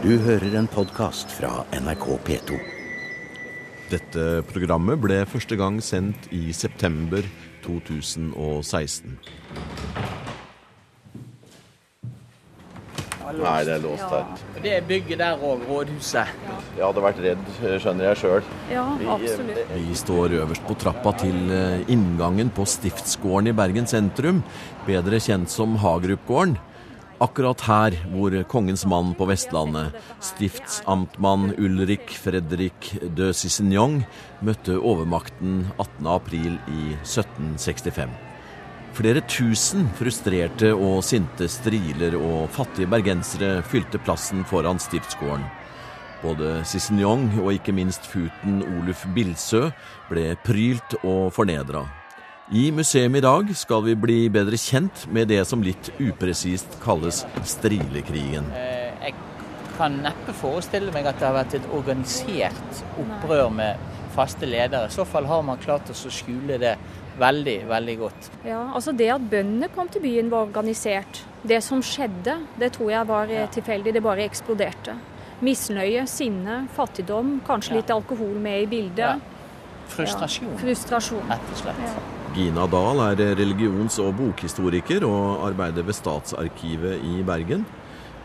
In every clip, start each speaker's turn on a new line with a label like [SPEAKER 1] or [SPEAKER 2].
[SPEAKER 1] Du hører en podkast fra NRK P2.
[SPEAKER 2] Dette programmet ble første gang sendt i september 2016. Nei, det er låst her.
[SPEAKER 3] Ja. Det er bygget der òg, rådhuset.
[SPEAKER 2] Jeg hadde vært redd, skjønner jeg sjøl.
[SPEAKER 4] Ja, absolutt.
[SPEAKER 2] Vi står øverst på trappa til eh, inngangen på Stiftsgården i Bergen sentrum, bedre kjent som Hagerupgården. Akkurat her hvor kongens mann på Vestlandet, stiftsamtmann Ulrik Fredrik de Cicignon, møtte overmakten 18.4 i 1765. Flere tusen frustrerte og sinte striler og fattige bergensere fylte plassen foran stiftsgården. Både Cicignon og ikke minst futen Oluf Bilsø ble prylt og fornedra. I museum i dag skal vi bli bedre kjent med det som litt upresist kalles strilekrigen.
[SPEAKER 3] Eh, Jeg kan neppe forestille meg at det har vært et organisert opprør med faste ledere. I så fall har man klart å skjule det veldig, veldig godt.
[SPEAKER 4] Ja, altså Det at bøndene kom til byen var organisert. Det som skjedde, det tror jeg var ja. tilfeldig. Det bare eksploderte. Misnøye, sinne, fattigdom, kanskje
[SPEAKER 3] Ja.
[SPEAKER 4] litt alkohol med i
[SPEAKER 3] Ja.
[SPEAKER 4] bildet.
[SPEAKER 3] Frustrasjon,
[SPEAKER 4] Ja, frustrasjon.
[SPEAKER 3] rett og slett.
[SPEAKER 2] Gina Dahl er religions- og bokhistoriker og arbeider ved Statsarkivet i Bergen.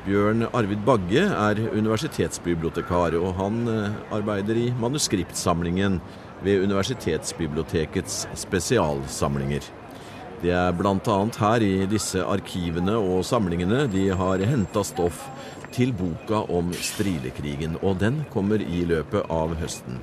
[SPEAKER 2] Bjørn Arvid Bagge er universitetsbibliotekar, og han eh, arbeider i manuskriptsamlingen ved Universitetsbibliotekets spesialsamlinger. Det er bl.a. her i disse arkivene og samlingene de har henta stoff til boka om strilekrigen, og den kommer i løpet av høsten.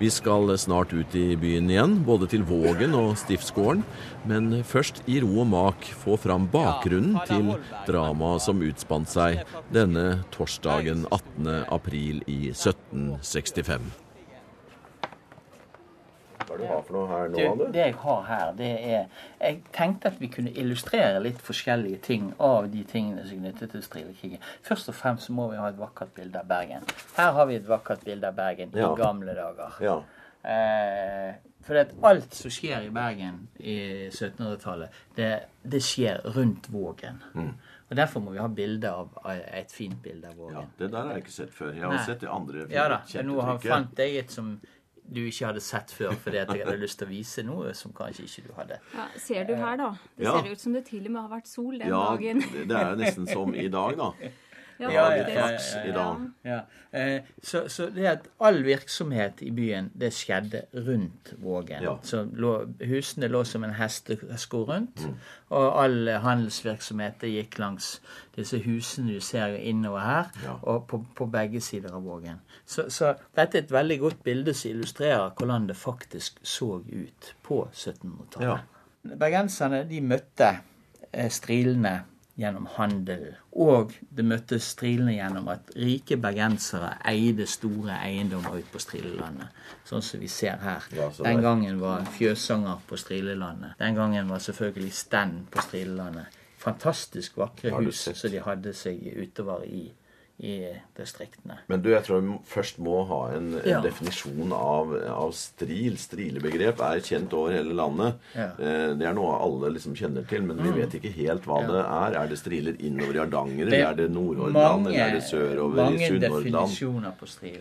[SPEAKER 2] Vi skal snart ut i byen igjen, både til Vågen og Stiftsgården. Men først i ro og mak få fram bakgrunnen til dramaet som utspant seg denne torsdagen 18. april i 1765. Det du har for noe her
[SPEAKER 3] Du, det jeg har her, det er Jeg tenkte at vi kunne illustrere litt forskjellige ting av de tingene som er knyttet til strilekrigen. Først og fremst så må vi ha et vakkert bilde av Bergen. Her har vi et vakkert bilde av Bergen
[SPEAKER 2] Ja.
[SPEAKER 3] i gamle dager.
[SPEAKER 2] Ja.
[SPEAKER 3] Eh, for at alt som skjer i Bergen i 1700-tallet, det, det skjer rundt Vågen.
[SPEAKER 2] Mm.
[SPEAKER 3] Og Derfor må vi ha bilde av, av et fint bilde av Vågen.
[SPEAKER 2] Ja, Det der har jeg ikke sett før. Jeg
[SPEAKER 3] har Nei. sett
[SPEAKER 2] det andre
[SPEAKER 3] Ja da, nå har- fant jeg et som du ikke hadde sett før fordi at jeg hadde lyst til å vise noe som kanskje ikke du hadde.
[SPEAKER 4] Ja, ser du her, da? Det
[SPEAKER 2] Ja.
[SPEAKER 4] ser ut som det til og med har vært sol den
[SPEAKER 2] Ja,
[SPEAKER 4] dagen.
[SPEAKER 2] Ja, det er jo nesten som i dag, da.
[SPEAKER 4] Ja,
[SPEAKER 3] Ja,
[SPEAKER 2] litt
[SPEAKER 3] ja, ja,
[SPEAKER 2] flaks
[SPEAKER 3] ja,
[SPEAKER 2] i dag.
[SPEAKER 3] Ja. Eh, så, så det at all virksomhet i byen, det skjedde rundt Vågen. Så lå, husene lå som en hestesko rundt,
[SPEAKER 2] Mm.
[SPEAKER 3] og all handelsvirksomhet det gikk langs disse husene du ser innover her, og på, på begge sider av Vågen. Så, så dette er et veldig godt bilde som illustrerer hvordan det faktisk så ut på 1700-tallet. Bergenserne de møtte eh, strilene gjennom handel. Og det møtte strilene gjennom at rike bergensere eide store eiendommer ute på Strilelandet. Sånn som vi ser her. Den gangen var fjøsanger på Strilelandet. Den gangen var selvfølgelig Stend på Strilelandet. Fantastisk vakre hus som de hadde seg utover i, i distriktene.
[SPEAKER 2] Men du, jeg tror vi først må ha en, en
[SPEAKER 3] Ja.
[SPEAKER 2] definisjon av, av stril. Strilebegrep er kjent over hele landet.
[SPEAKER 3] Ja. Mm.
[SPEAKER 2] Eh, Det er noe alle liksom kjenner til, men vi vet ikke helt hva det er. Er det striler innover i Hardanger, eller er det Nordhordland, eller er det sørover i
[SPEAKER 3] mange definisjoner på stril.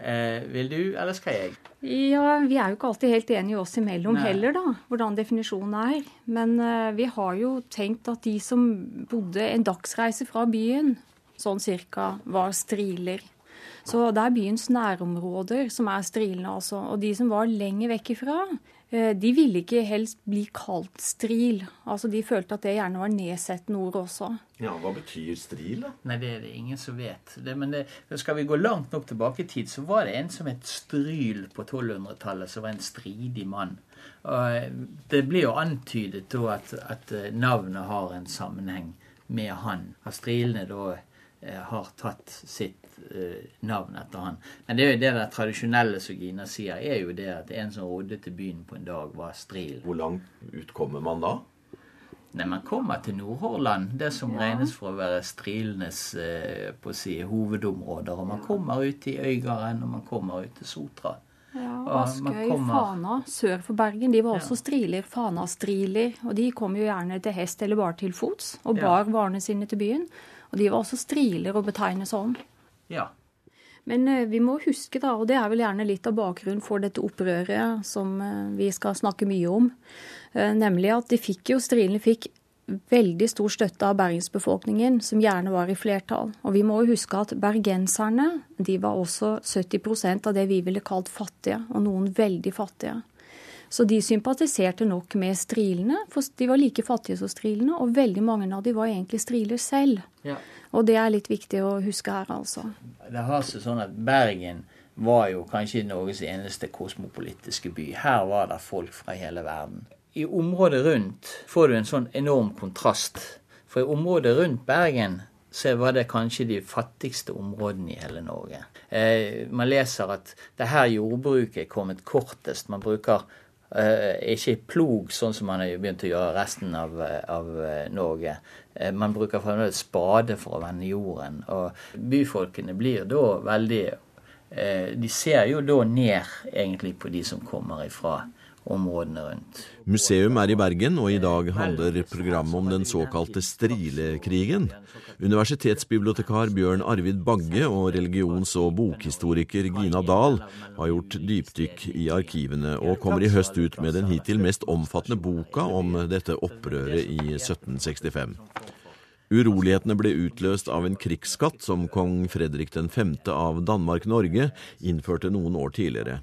[SPEAKER 3] Eh, vil du, eller skal jeg?
[SPEAKER 4] Ja, vi er jo ikke alltid helt enige oss imellom
[SPEAKER 3] Nei.
[SPEAKER 4] heller, da, hvordan definisjonen er. Men eh, vi har jo tenkt at de som bodde en dagsreise fra byen, sånn cirka, var striler. Så det er byens nærområder som er strilene, altså. Og de som var lenger vekk ifra, eh, de ville ikke helst bli kalt stril. Altså de følte at det gjerne var nedsettende ord også.
[SPEAKER 2] Ja, Hva betyr stril, da?
[SPEAKER 3] Nei, det er det ingen som vet. Det, men det, skal vi gå langt nok tilbake i tid, så var det en som het Stryl på 1200-tallet, som var en stridig mann. Og det blir jo antydet da at, at eh, navnet har en sammenheng med han. Har strilene da har tatt sitt eh, navn etter han. Men det er jo det der tradisjonelle som Gina sier, er jo det at en som rodde til byen på en dag, var stril.
[SPEAKER 2] Hvor langt ut kommer man da?
[SPEAKER 3] Nei, Man kommer til Nordhordland, det som regnes for å være strilenes eh, på å si, hovedområder. Og man kommer ut i Øygarden, og man kommer ut til Sotra.
[SPEAKER 4] Ja, Askøy,
[SPEAKER 3] kommer-
[SPEAKER 4] Fana, sør for Bergen, de var også
[SPEAKER 3] Ja.
[SPEAKER 4] striler. Fana-striler. Og de kom jo gjerne til hest eller bare til fots, og
[SPEAKER 3] Ja.
[SPEAKER 4] bar varene sine til byen. Og de var også striler å betegne sånn.
[SPEAKER 3] Ja.
[SPEAKER 4] Men eh, vi må huske, da, og det er vel gjerne litt av bakgrunnen for dette opprøret som eh, vi skal snakke mye om, eh, nemlig at de fikk jo, strilene fikk veldig stor støtte av bergensbefolkningen, som gjerne var i flertall. Og vi må jo huske at bergenserne de var også 70% av det vi ville kalt fattige, og noen veldig fattige. Så de sympatiserte nok med strilene, for de var like fattige som strilene, og veldig mange av de var egentlig striler selv.
[SPEAKER 3] ja.
[SPEAKER 4] Og det er litt viktig å huske her, altså.
[SPEAKER 3] Det har seg sånn at Bergen var jo kanskje Norges eneste kosmopolitiske by. Her var det folk fra hele verden. I området rundt får du en sånn enorm kontrast. For i området rundt Bergen så var det kanskje de fattigste områdene i hele Norge. Eh, man leser at det her jordbruket er kommet kortest. Man bruker ikke plog, sånn som man har begynt å gjøre resten av, av eh, Norge. Eh, man bruker fremdeles spade for å vende jorden. Og byfolkene blir da veldig eh, De ser jo da ned egentlig på de som kommer ifra områdene rundt.
[SPEAKER 5] Museum er i Bergen, og i dag handler programmet om den såkalte strilekrigen. Universitetsbibliotekar Bjørn Arvid Bagge og religions- og bokhistoriker Gina Dahl har gjort dypdykk i arkivene, og kommer i høst ut med den hittil mest omfattende boka om dette opprøret i 1765. Urolighetene ble utløst av en krigsskatt som kong Fredrik 5. av Danmark-Norge innførte noen år tidligere.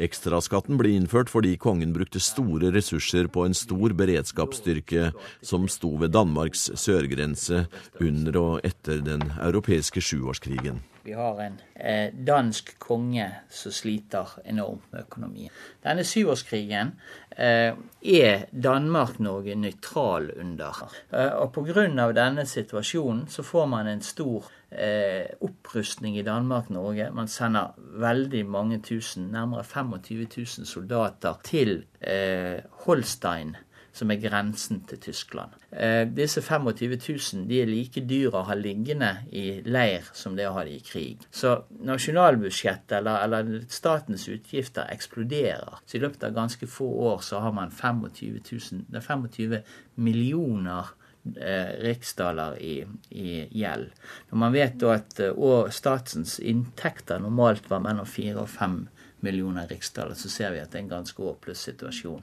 [SPEAKER 5] Ekstraskatten ble innført fordi kongen brukte store ressurser på en stor beredskapsstyrke som sto ved Danmarks sørgrense under og etter den europeiske sjuårskrigen.
[SPEAKER 3] Vi har en eh, dansk konge som sliter enormt med økonomien. Denne syvårskrigen er Danmark-Norge nøytral under. Eh, og pga. denne situasjonen så får man en stor eh, opprustning i Danmark-Norge. Man sender veldig mange tusen, nærmere 25 000 soldater til eh, Holstein som er grensen til Tyskland. Eh, disse 25 000 de er like dyre å ha liggende i leir som det å ha de i krig. Så nasjonalbudsjettet eller, eller, statens utgifter eksploderer. Så i løpet av ganske få år så har man 25 000, det er 25 millioner eh, riksdaler i, i, gjeld. Når man vet da at og statens inntekter normalt var mellom 4 og 5 millioner riksdaler, så ser vi at det er en ganske håpløs situasjon.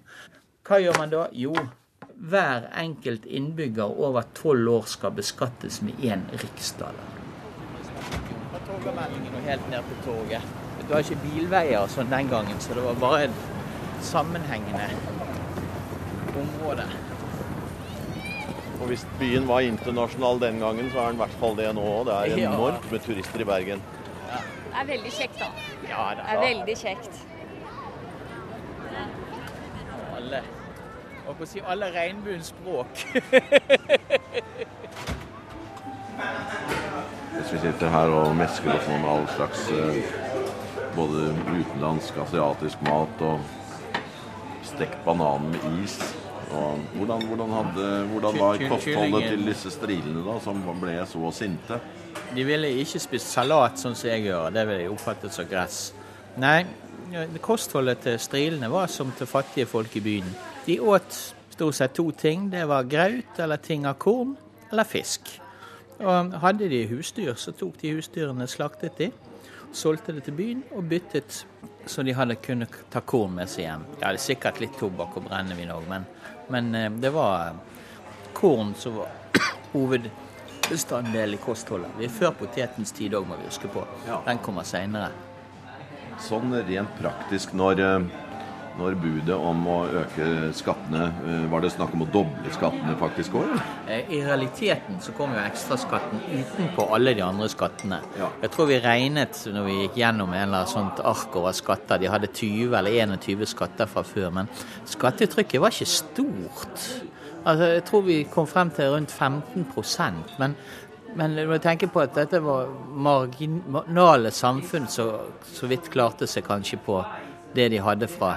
[SPEAKER 3] Hva gjør man da? Jo, hver enkelt innbygger over tolv år skal beskattes med én riksdaler. Fra og helt ned til torget. Du har ikke bilveier sånn den gangen, så det var bare et sammenhengende område.
[SPEAKER 5] Og hvis byen var internasjonal den gangen, så er den i hvert fall det nå òg. Det er enormt med turister i Bergen.
[SPEAKER 4] Ja. Det er veldig kjekt, da.
[SPEAKER 3] Ja, det er,
[SPEAKER 4] det er veldig kjekt.
[SPEAKER 3] Alle og på å si alle regnbuens språk.
[SPEAKER 5] Vi sitter her og mesker oss med all slags både utenlandsk, asiatisk mat og stekt banan med is og hvordan, hvordan, hadde, hvordan var kostholdet til disse strilene da, som ble så sinte?
[SPEAKER 3] De ville ikke spist salat sånn som jeg gjør, det ville jeg oppfattet som gress. Nei, kostholdet til strilene var som til fattige folk i byen. De åt stort sett to ting. Det var graut eller ting av korn eller fisk. Og hadde de husdyr, så tok de husdyrene, slaktet de, solgte det til byen og byttet så de hadde kunnet ta korn med seg hjem. Ja, det er sikkert litt tobakk og brennevin òg, men, men, det var korn som var hovedbestanddel i kostholdet. Vi er før potetens tid òg, må vi huske på. Den kommer seinere.
[SPEAKER 5] Sånn rent praktisk når når budet om å øke skattene Var det snakk om å doble skattene faktisk òg?
[SPEAKER 3] I realiteten så kom jo ekstraskatten utenpå alle de andre skattene. Ja. Jeg tror vi regnet når vi gikk gjennom en eller sånt ark over skatter. De hadde 20 eller 21 skatter fra før, men skattetrykket var ikke stort. Altså, Jeg tror vi kom frem til rundt 15 men men du må tenke på at dette var marginale samfunn som så, så vidt klarte seg kanskje på det de hadde fra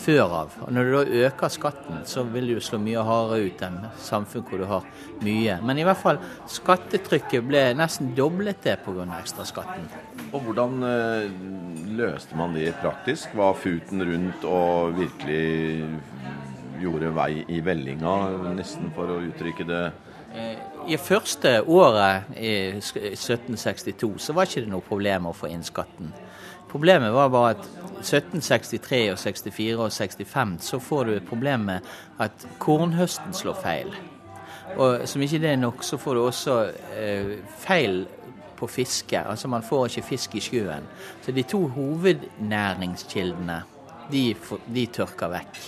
[SPEAKER 3] før av. Og Når du da øker skatten, så vil du slå mye hardere ut enn samfunn hvor du har mye. Men i hvert fall, skattetrykket ble nesten doblet det pga. ekstraskatten.
[SPEAKER 5] Og hvordan eh, løste man det praktisk? Var futen rundt og virkelig gjorde vei i vellinga, nesten for å uttrykke det
[SPEAKER 3] eh, I første året i 1762 så var ikke det noe problem å få inn skatten. Problemet var bare at 1763 og 64 og 65 så får du et problem med at kornhøsten slår feil. Og som ikke det er nok, så får du også eh, feil på fiske. Altså man får ikke fisk i sjøen. Så de to hovednæringskildene, de, de tørker vekk.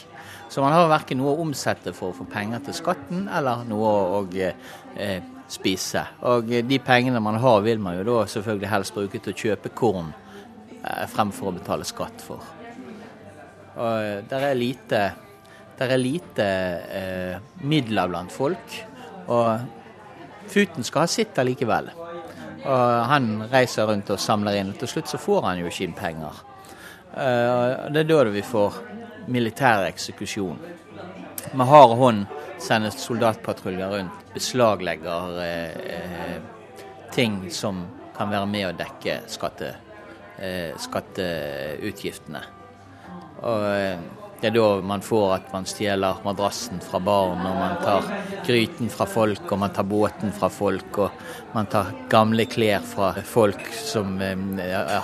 [SPEAKER 3] Så man har verken noe å omsette for å få penger til skatten, eller noe å eh, spise. Og de pengene man har, vil man jo da selvfølgelig helst bruke til å kjøpe korn fremfor å betale skatt for. Og eh, der er lite, der er lite eh, midler blant folk. Og Futen skal ha sitt allikevel. Og han reiser rundt og samler inn. og Til slutt så får han jo ikke inn penger. Og det er da vi får militær eksekusjon. Med hard hånd sendes soldatpatruljer rundt, beslaglegger eh, ting som kan være med å dekke skatte, eh, skatteutgiftene. Og eh, det er da man får at man stjeler madrassen fra barn, og man tar gryten fra folk, og man tar båten fra folk, og man tar gamle klær fra folk som eh,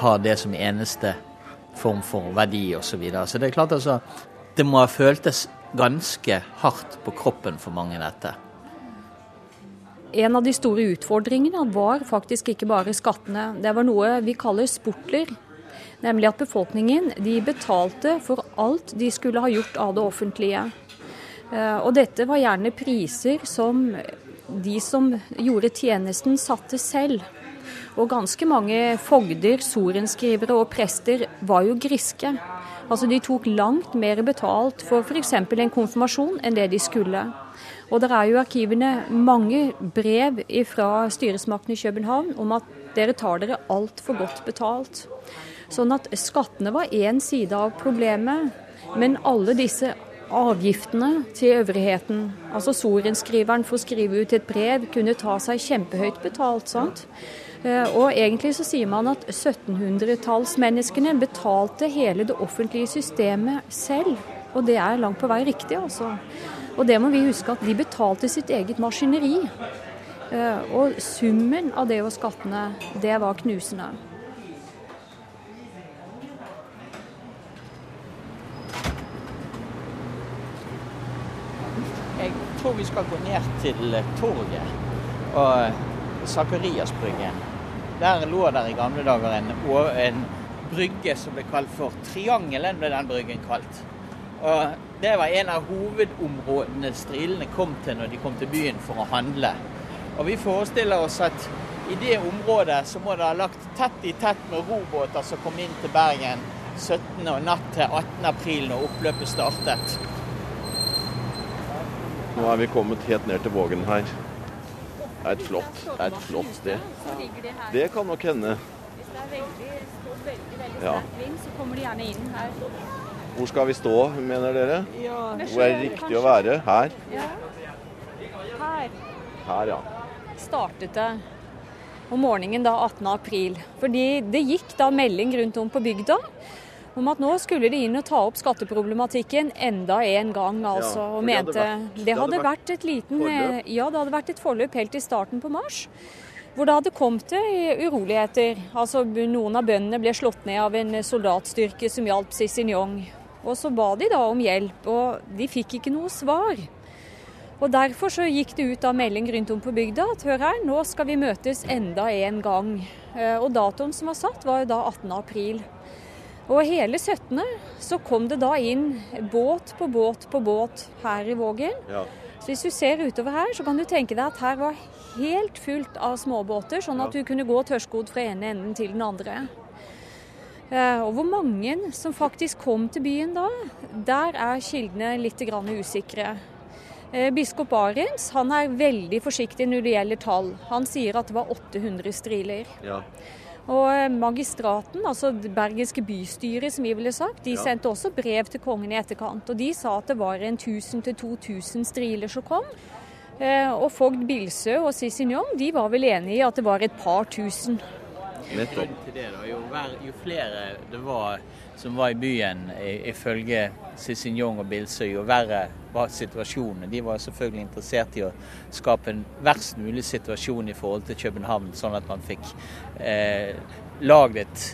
[SPEAKER 3] har det som eneste form for verdi osv. Så, videre. så det er klart altså det må ha føltes ganske hardt på kroppen for mange, dette.
[SPEAKER 4] En av de store utfordringene var faktisk ikke bare skattene. Det var noe vi kaller sportler. Nemlig at befolkningen de betalte for alt de skulle ha gjort av det offentlige. Eh, og dette var gjerne priser som de som gjorde tjenesten, satte selv. Og ganske mange fogder, sorenskrivere og prester var jo griske. Altså De tok langt mer betalt for f.eks. en konfirmasjon enn det de skulle. Og det er jo i arkivene mange brev fra styresmaktene i København om at dere tar dere altfor godt betalt. Sånn at skattene var én side av problemet. Men alle disse avgiftene til øvrigheten, altså sorenskriveren for å skrive ut et brev, kunne ta seg kjempehøyt betalt. sant? Eh, og egentlig så sier man at 1700-tallsmenneskene betalte hele det offentlige systemet selv. Og det er langt på vei riktig, altså. Og det må vi huske at de betalte sitt eget maskineri. Eh, og summen av det og skattene, det var knusende.
[SPEAKER 3] Jeg tror vi skal gå ned til torget og Sakariasbryggen. Der lå der i gamle dager en, en brygge som ble kalt for Triangelen, ble den bryggen kalt. Og Det var en av hovedområdene strilene kom til når de kom til byen for å handle. Og Vi forestiller oss at i det området så må det ha lagt tett i tett med robåter som kom inn til Bergen 17. og natt til 18. april når oppløpet startet.
[SPEAKER 5] Nå er vi kommet helt ned til Vågen her er et flott, er et flott sted. Det kan nok hende.
[SPEAKER 4] Hvis det er veldig, veldig, veldig sterk vind, så kommer de gjerne inn her.
[SPEAKER 5] Hvor skal vi stå, mener dere? Hvor er det riktig å være? Her?
[SPEAKER 4] Ja. Her.
[SPEAKER 5] Her, ja.
[SPEAKER 4] Startet det om morgenen da 18. april. Fordi det gikk da melding rundt om på bygda om at nå skulle de inn og ta opp skatteproblematikken enda en gang. altså, ja, og mente det hadde, vært, det hadde vært, et liten, forløp. Ja, det hadde vært et forløp helt i starten på mars. Hvor det hadde kommet til uroligheter. Altså, Noen av bøndene ble slått ned av en soldatstyrke som hjalp Cicignon. Og så ba de da om hjelp, og de fikk ikke noe svar. Og Derfor så gikk det ut av melding rundt om på bygda at hør her, nå skal vi møtes enda en gang. Eh, og datoen som var satt, var jo da 18. april. Og hele 17. så kom det da inn båt på båt på båt her i Vågen. Ja. Så hvis du ser utover her, så kan du tenke deg at her var helt fullt av småbåter, sånn at du kunne gå tørrskodd fra ene enden til den andre. Eh, og hvor mange som faktisk kom til byen da, der er kildene litt usikre. Eh, biskop Arins han er veldig forsiktig når det gjelder tall. Han sier at det var 800 striler. Ja. Og eh, magistraten, altså det bergenske bystyret som vi ville sagt, de ja. sendte også brev til kongen i etterkant. Og de sa at det var en 1000-2000 striler som kom. Og fogd Bilsø og Cicignon de var vel enige i at det var et par tusen.
[SPEAKER 5] Nettopp.
[SPEAKER 3] Til det, da. Jo, hver, jo, flere det var som var i byen ifølge Cicignon og Bilsøy, jo verre var situasjonen. De var selvfølgelig interessert i å skape en verst mulig situasjon i forhold til København, sånn at man fikk eh, laget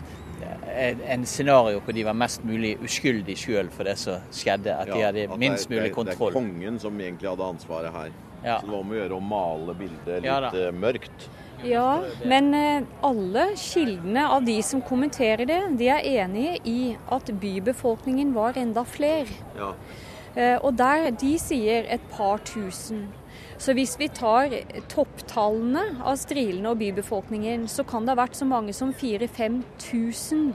[SPEAKER 3] en scenario hvor de var mest mulig uskyldige sjøl for det som skjedde. At de hadde minst mulig kontroll.
[SPEAKER 5] Det er kongen som egentlig hadde ansvaret her.
[SPEAKER 3] Ja.
[SPEAKER 5] Så det var om å gjøre å male bildet litt ja, eh, mørkt.
[SPEAKER 4] Ja, men eh, alle kildene av de som kommenterer det, de er enige i at bybefolkningen var enda flere.
[SPEAKER 5] Ja.
[SPEAKER 4] Eh, og der, de sier et par tusen. Så hvis vi tar topptallene av strilene og bybefolkningen, så kan det ha vært så mange som 4000-5000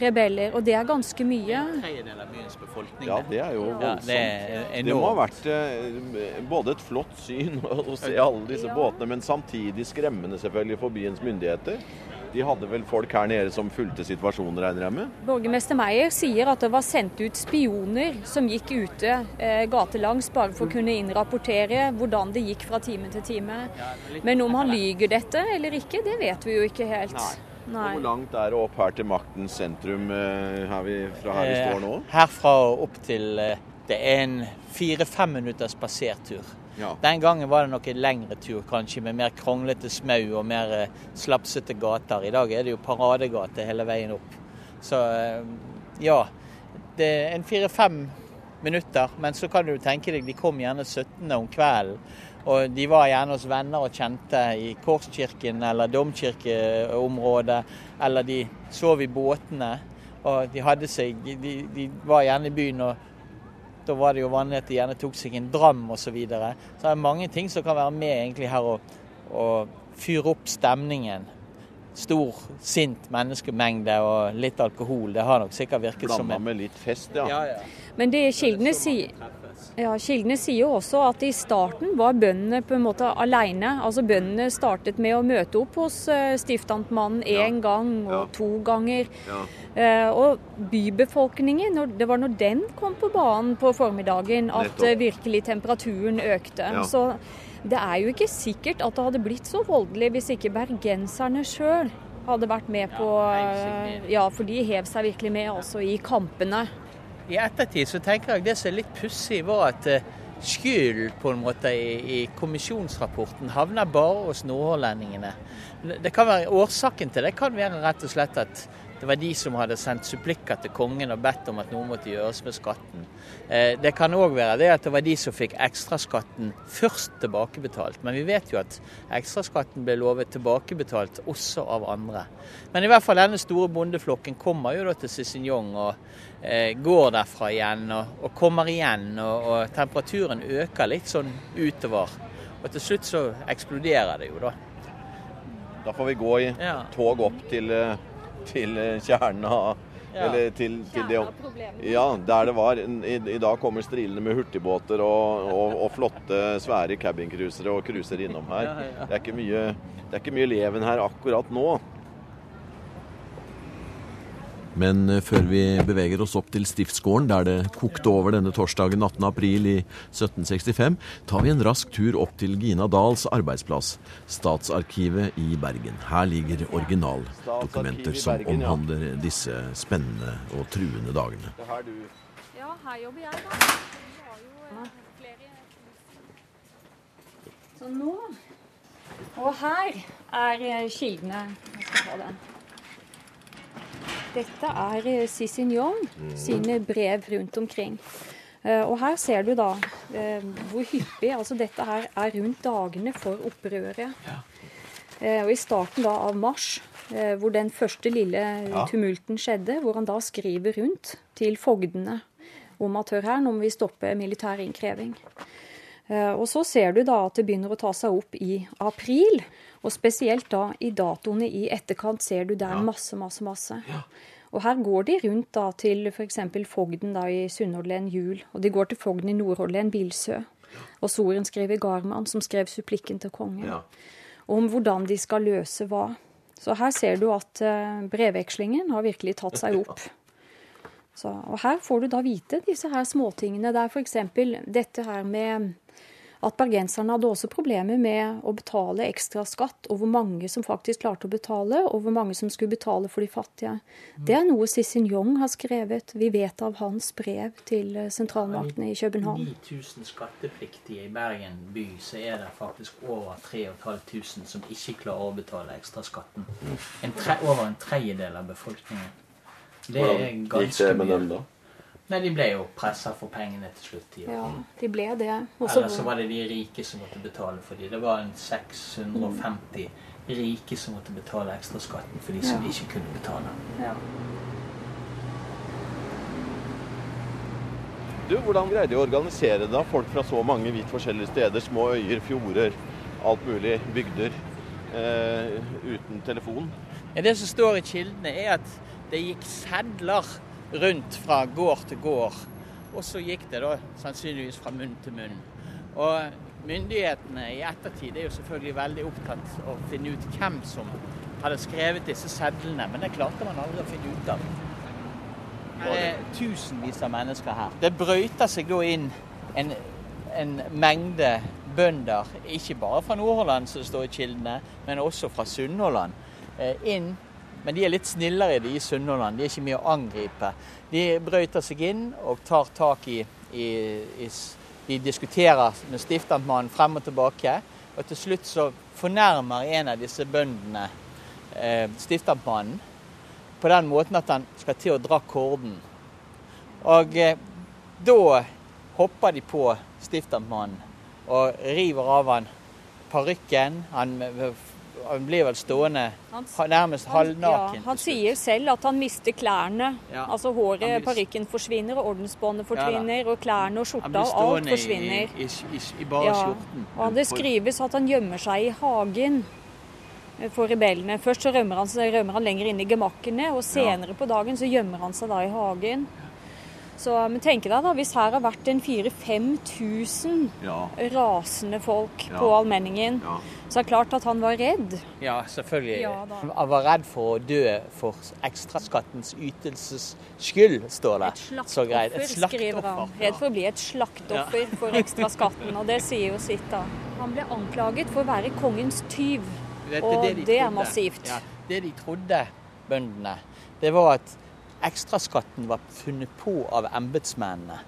[SPEAKER 4] rebeller. Og det er ganske mye.
[SPEAKER 3] En tredjedel av byens befolkning.
[SPEAKER 5] Ja, det er jo voldsomt. Ja, det, det, må ha vært eh, både et flott syn å se alle disse ja. båtene, men samtidig skremmende selvfølgelig for byens myndigheter. De hadde vel folk her nede som fulgte situasjonen, regner jeg med?
[SPEAKER 4] Borgermester Meyer sier at det var sendt ut spioner som gikk ute eh, gatelangs bare for å kunne innrapportere hvordan det gikk fra time til time. Men om han lyger dette eller ikke, det vet vi jo ikke helt.
[SPEAKER 5] Nei. Nei. Hvor langt er det opp her til maktens sentrum eh, her vi, fra her vi eh, står nå?
[SPEAKER 3] Herfra og opp til eh, Det er en fire-fem minutters spasertur.
[SPEAKER 5] Ja.
[SPEAKER 3] Den gangen var det nok en lengre tur, kanskje, med mer kronglete smau og mer eh, slapsete gater. I dag er det jo paradegate hele veien opp. Så eh, ja. Det er en fire-fem minutter, men så kan du tenke deg de kom gjerne 17. om kvelden. Og de var gjerne hos venner og kjente i Korskirken eller domkirkeområdet. Eller de sov i båtene. Og de hadde seg De, de var gjerne i byen og da var det jo vanlig at de gjerne tok seg en dram osv. Så, videre. så det er mange ting som kan være med egentlig her og, og fyre opp stemningen. Stor, sint menneskemengde og litt alkohol. Det har nok sikkert virket
[SPEAKER 5] Blanda
[SPEAKER 3] som Blanda
[SPEAKER 5] med litt fest, ja.
[SPEAKER 3] ja, ja.
[SPEAKER 4] Men det kildene sier ja, Kildene sier jo også at i starten var bøndene på en måte alene. Altså Bøndene startet med å møte opp hos stiftamtmannen stiftantmannen én ja. gang og ja. to ganger.
[SPEAKER 5] Ja.
[SPEAKER 4] Uh, og bybefolkningen, det var når den kom på banen på formiddagen at uh, virkelig temperaturen økte. Så det er jo ikke sikkert at det hadde blitt så voldelig hvis ikke bergenserne sjøl hadde vært med på Ja, for de hev seg virkelig med også i kampene.
[SPEAKER 3] I ettertid så tenker jeg det som er litt pussig, var at eh, skylden på en måte i, i kommisjonsrapporten havner bare hos nordhordlendingene. Det kan være Årsaken til det kan være rett og slett at det var de som hadde sendt supplikker til kongen og bedt om at noe måtte gjøres med skatten. Eh, det kan òg være det at det var de som fikk ekstraskatten først tilbakebetalt. Men vi vet jo at ekstraskatten ble lovet tilbakebetalt også av andre. Men i hvert fall denne store bondeflokken kommer jo da til Cicignon og eh, går derfra igjen og, kommer igjen. Og, og, temperaturen øker litt sånn utover. Og til slutt så eksploderer det jo, da.
[SPEAKER 5] Da får vi gå i tog opp til eh, til eh, kjernen av ja. Eller til, til det Ja, der det var. I, I, dag kommer strilene med hurtigbåter og, og, og flotte, svære cabincruisere og cruiser innom her. Det, er mye, det er ikke mye leven her akkurat nå.
[SPEAKER 2] Men eh, før vi beveger oss opp til stiftsgården, der det kokte over denne torsdagen 18. april i 1765, tar vi en rask tur opp til Gina Dahls arbeidsplass, Statsarkivet i Bergen. Her ligger originaldokumenter som omhandler disse spennende og truende dagene.
[SPEAKER 4] Ja, her jobber jeg, da. Så nå Og her er kildene. Jeg skal ta den. Dette er Sissin Cicignon sine brev rundt omkring. Eh, og her ser du da eh, hvor hyppig altså Dette her er rundt dagene for opprøret. Ja. Og i starten da av mars, hvor den første lille tumulten skjedde, hvor han da skriver rundt til fogdene om at hør her, nå må vi stoppe militær innkreving. Og så ser du da at det begynner å ta seg opp i april. Og spesielt da i datoene i etterkant ser du der masse, masse, masse. Ja. Og her går de rundt da til f.eks. fogden da i Sunnhordlen Jul, og de går til fogden i Nordhordlen Bilsø. Og soren skriver Garman, som skrev supplikken til kongen, ja. om hvordan de skal løse hva. Så her ser du at uh, brevvekslingen har virkelig tatt seg opp. Så, og her får du da vite disse her småtingene. Det er f.eks. dette her med at bergenserne hadde også problemer med å betale ekstra skatt, og hvor mange som faktisk klarte å betale, og hvor mange som skulle betale for de fattige. Det er noe Sissin Jong har skrevet. Vi vet av hans brev til sentralmaktene i København.
[SPEAKER 3] 9000 skattepliktige i Bergen by, så er det faktisk over 3500 som ikke klarer å betale ekstraskatten. En tre, over en tredjedel av befolkningen.
[SPEAKER 5] Det er ganske mye. Gikk det med dem da?
[SPEAKER 3] Nei, de ble jo pressa for pengene til slutt.
[SPEAKER 4] Ja, de ble det.
[SPEAKER 3] Også Eller så var det de rike som måtte betale for dem. Det var en 650 rike som måtte betale ekstraskatten for de som ja. ikke kunne betale. Ja.
[SPEAKER 5] Du, Hvordan greide de å organisere da folk fra så mange vidt forskjellige steder? Små øyer, fjorder, alt mulig. Bygder. Eh, uten telefon?
[SPEAKER 3] Ja, det som står i kildene, er at det gikk sedler rundt fra gård til gård. Og så gikk det da sannsynligvis fra munn til munn. Og myndighetene i ettertid er jo selvfølgelig veldig opptatt av å finne ut hvem som hadde skrevet disse sedlene, men det klarte man aldri å finne ut av. Det er tusenvis av mennesker her. Det brøyter seg da inn en, en mengde bønder, ikke bare fra Nordhordland, som står i kildene, men også fra Sunnhordland, eh, inn men de er litt snillere de i Sunnhordland. De er ikke mye å angripe. De brøyter seg inn og tar tak i, i, i De diskuterer med stiftamtmannen frem og tilbake. Og til slutt så fornærmer en av disse bøndene eh, stiftamtmannen på den måten at han skal til å dra korden. Og eh, da hopper de på stiftamtmannen og river av han parykken. Han han blir vel stående han, nærmest halvnaken.
[SPEAKER 4] Ja, han sier selv at han mister klærne. Ja, altså håret, parykken forsvinner, og ordensbåndet forsvinner, ja, og klærne og skjorta og alt forsvinner.
[SPEAKER 3] I, i, i, i bare skjorten.
[SPEAKER 4] Og det skrives at han gjemmer seg i hagen for rebellene. Først så rømmer han, rømmer han lenger inn i gemakkene, og senere på dagen så gjemmer han seg da i hagen. Så, men tenk deg da, hvis her har vært en 4000-5000 ja. rasende folk ja. på Almenningen, ja. så er det klart at han var redd.
[SPEAKER 3] Ja, selvfølgelig. han var redd for å dø for ekstraskattens ytelses skyld, står det.
[SPEAKER 4] Et slaktoffer, skriver han. Redd for å bli et slaktoffer for ekstraskatten, og det sier jo sitt, da. Han ble anklaget for å være kongens tyv, og det, de det er massivt.
[SPEAKER 3] det de trodde, bøndene, det var at ekstraskatten var funnet på av embetsmennene.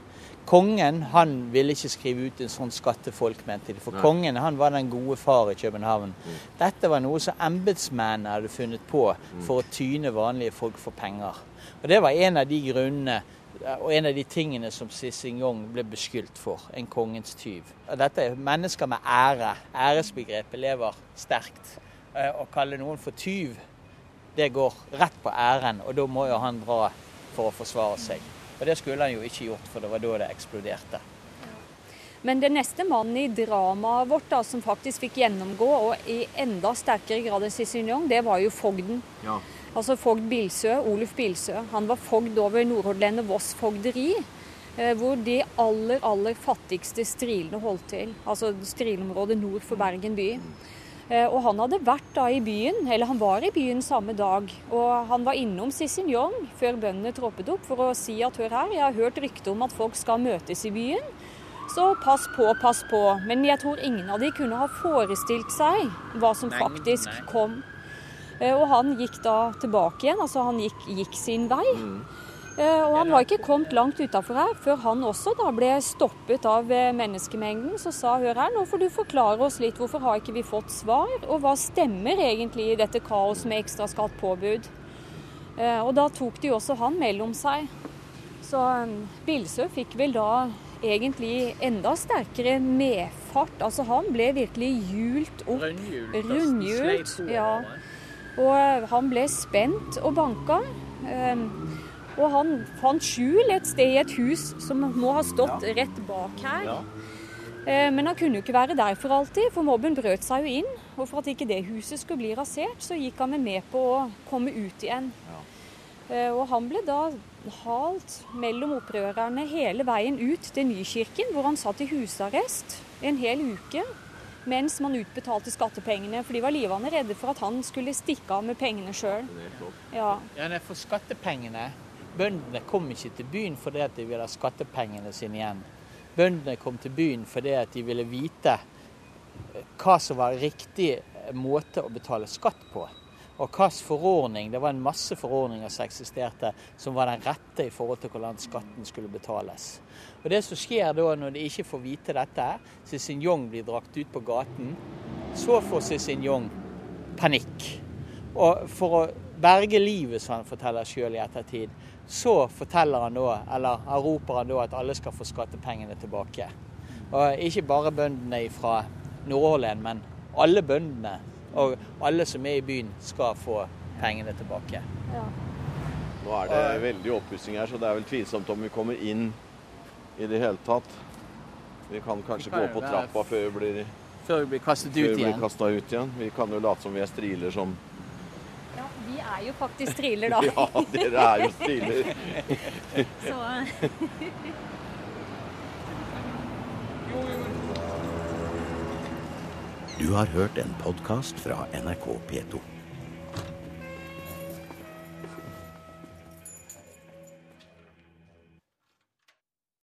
[SPEAKER 3] Kongen han ville ikke skrive ut en sånn skatt til folk, mente de. For Nei. kongen han var den gode far i København. Mm. Dette var noe som embetsmennene hadde funnet på mm. for å tyne vanlige folk for penger. Og Det var en av de grunnene og en av de tingene som Sissing Jong ble beskyldt for. En kongens tyv. Og dette er mennesker med ære. Æresbegrepet lever sterkt. Eh, å kalle noen for tyv det går rett på æren, og da må jo han dra for å forsvare seg. Og det skulle han jo ikke gjort, for det var da det eksploderte.
[SPEAKER 4] Men den neste mannen i dramaet vårt da, som faktisk fikk gjennomgå, og i enda sterkere grad enn Cicignon, det var jo fogden. Ja. Altså fogd Bilsø, Oluf Bilsø. Han var fogd over Nordhordland Voss fogderi. Eh, hvor de aller, aller fattigste strilene holdt til. Altså strilområdet nord for Bergen by. Eh, og han hadde vært da i byen, eller han var i byen samme dag. Og han var innom Cicignon før bøndene troppet opp for å si at hør her, jeg har hørt rykte om at folk skal møtes i byen. Så pass på, pass på. Men jeg tror ingen av de kunne ha forestilt seg hva som faktisk kom. Eh, og han gikk da tilbake igjen, altså han gikk, gikk sin vei. Mm. Eh, og han var ikke kommet langt utafor her før han også da ble stoppet av eh, menneskemengden. Så sa hør her, nå får du forklare oss litt, hvorfor har ikke vi fått svar? Og hva stemmer egentlig i dette kaos med ekstraskatt påbud? Eh, og da tok de også han mellom seg. Så Bilsø fikk vel da egentlig enda sterkere medfart. Altså han ble virkelig hjult opp.
[SPEAKER 3] Rundhjult.
[SPEAKER 4] Ja. Og han ble spent og banka. Og han fant skjul et sted i et hus som må ha stått ja. rett bak her. Ja. Eh, men han kunne jo ikke være der for alltid, for mobben brøt seg jo inn. Og for at ikke det huset skulle bli rasert, så gikk han med på å komme ut igjen. Ja. Eh, og han ble da halt mellom opprørerne hele veien ut til Nykirken, hvor han satt i husarrest en hel uke mens man utbetalte skattepengene. For de var livende redde for at han skulle stikke av med pengene sjøl.
[SPEAKER 3] Ja. ja, for skattepengene Bøndene kom ikke til byen fordi de ville ha skattepengene sine igjen. bøndene kom til byen fordi at de ville vite hva som var riktig måte å betale skatt på. Og hvilken forordning, det var en masse forordninger som eksisterte, som var den rette i forhold til hvordan skatten skulle betales. Og Det som skjer da når de ikke får vite dette, Cézinjong blir drakt ut på gaten, så får Cézinjong panikk. Og for å berge livet, som han forteller sjøl i ettertid, så forteller han da, eller han roper han da at alle skal få skattepengene tilbake. Og ikke bare bøndene fra Nordhordland, men alle bøndene og alle som er i byen, skal få pengene tilbake. Ja.
[SPEAKER 5] Nå er det veldig oppussing her, så det er vel tvilsomt om vi kommer inn i det hele tatt. Vi kan kanskje gå på trappa før vi blir,
[SPEAKER 3] før vi blir kastet ut
[SPEAKER 5] ut igjen. Vi kan jo late som vi er striler som
[SPEAKER 4] vi er jo faktisk striler, da.
[SPEAKER 5] ja, dere er jo striler. Så
[SPEAKER 1] Du har hørt en podkast fra NRK P2.